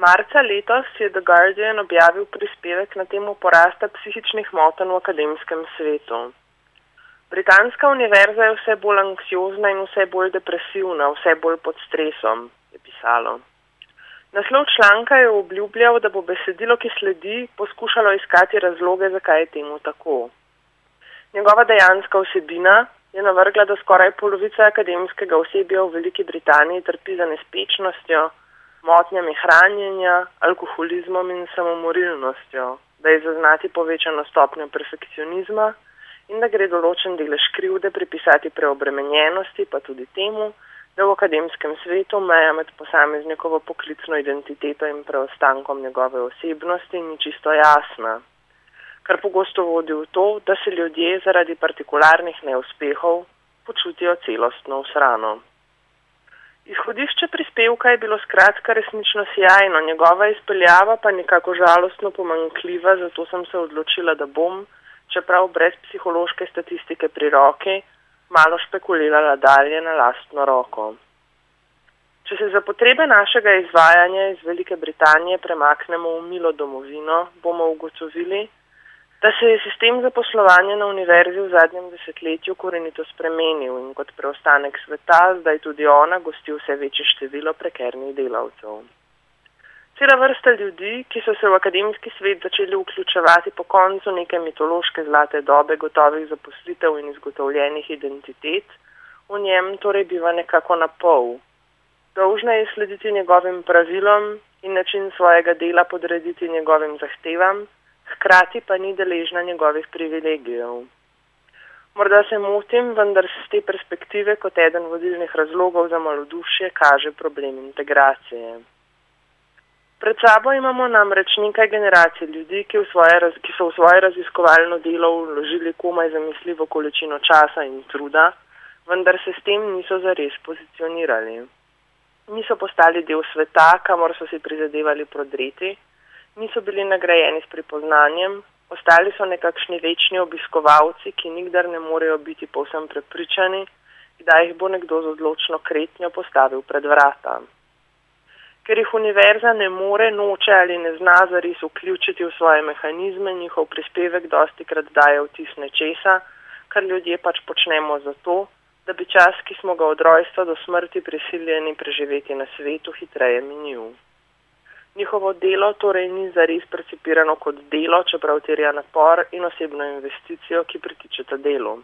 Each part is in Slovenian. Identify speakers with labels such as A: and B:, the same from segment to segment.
A: Marca letos je The Guardian objavil prispevek na temo porasta psihičnih motenj v akademskem svetu. Britanska univerza je vse bolj anksiozna in vse bolj depresivna, vse bolj pod stresom, je pisalo. Naslov članka je obljubljal, da bo besedilo, ki sledi, poskušalo iskati razloge, zakaj je temu tako. Njegova dejanska vsebina je navrgla, da skoraj polovica akademskega osebja v Veliki Britaniji trpi za nespečnostjo, motnjami hranjenja, alkoholizmom in samomorilnostjo, da je zaznati povečano stopnjo perfekcionizma in da gre določen delež krivde pripisati preobremenjenosti, pa tudi temu, da v akademskem svetu meja med posameznikovo poklicno identiteto in preostankom njegove osebnosti ni čisto jasna, kar pogosto vodi v to, da se ljudje zaradi partikularnih neuspehov počutijo celostno usrano. Izhodišče prispevka je bilo skratka resnično sjajno, njegova izpeljava pa nekako žalostno pomankljiva, zato sem se odločila, da bom, čeprav brez psihološke statistike pri roki, malo špekulirala dalje na lastno roko. Če se za potrebe našega izvajanja iz Velike Britanije premaknemo v milo domovino, bomo ugotovili, da se je sistem zaposlovanja na univerzi v zadnjem desetletju korenito spremenil in kot preostanek sveta zdaj tudi ona gosti vse večje število prekernih delavcev. Cela vrsta ljudi, ki so se v akademski svet začeli vključevati po koncu neke mitološke zlate dobe gotovih zaposlitev in izgotovljenih identitet, v njem torej biva nekako na pol. Dolžna je slediti njegovim pravilom in način svojega dela podrediti njegovim zahtevam, hkrati pa ni deležna njegovih privilegijev. Morda se motim, vendar se z te perspektive kot eden vodilnih razlogov za malodušje kaže problem integracije. Pred sabo imamo namreč nekaj generacij ljudi, ki, raz, ki so v svoje raziskovalno delo vložili komaj zamisljivo količino časa in truda, vendar se s tem niso zares pozicionirali. Niso postali del sveta, kamor so si prizadevali prodreti, niso bili nagrajeni s pripoznanjem, ostali so nekakšni večni obiskovalci, ki nikdar ne morejo biti povsem prepričani, kdaj jih bo nekdo z odločno kretnjo postavil pred vrata. Ker jih univerza ne more, noče ali ne zna zares vključiti v svoje mehanizme, njihov prispevek dosti krat daje vtis nečesa, kar ljudje pač počnemo zato, da bi čas, ki smo ga od rojstva do smrti prisiljeni preživeti na svetu, hitreje minil. Njihovo delo torej ni zares precipirano kot delo, čeprav terja napor in osebno investicijo, ki pritičeta delu.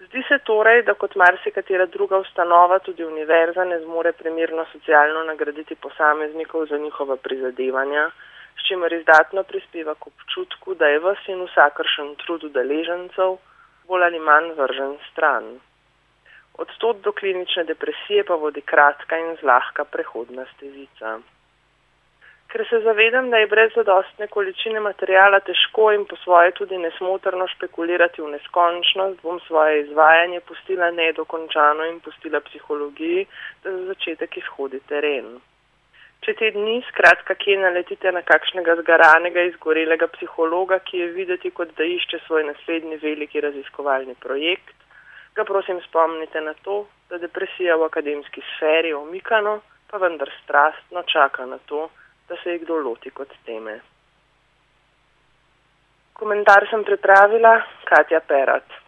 A: Zdi se torej, da kot marsikatera druga ustanova tudi univerza ne zmore primerno socialno nagraditi posameznikov za njihova prizadevanja, s čimer izdatno prispeva k občutku, da je vse in vsakršen trud udeležencev bolj ali manj vržen stran. Od tod do klinične depresije pa vodi kratka in zlahka prehodna stezica. Ker se zavedam, da je brez zadostne količine materijala težko in po svoje tudi nesmotrno špekulirati v neskončnost, bom svoje izvajanje pustila nedokončano in pustila psihologiji, da za začetek izhodi teren. Če te dni, skratka, kje naletite na kakšnega zgaranega, izgorelega psihologa, ki je videti, kot da išče svoj naslednji veliki raziskovalni projekt, ga prosim spomnite na to, da depresija v akademski sferi omikano, pa vendar strastno čaka na to, da se je kdo loti kot teme. Komentar sem pripravila Katja Perat.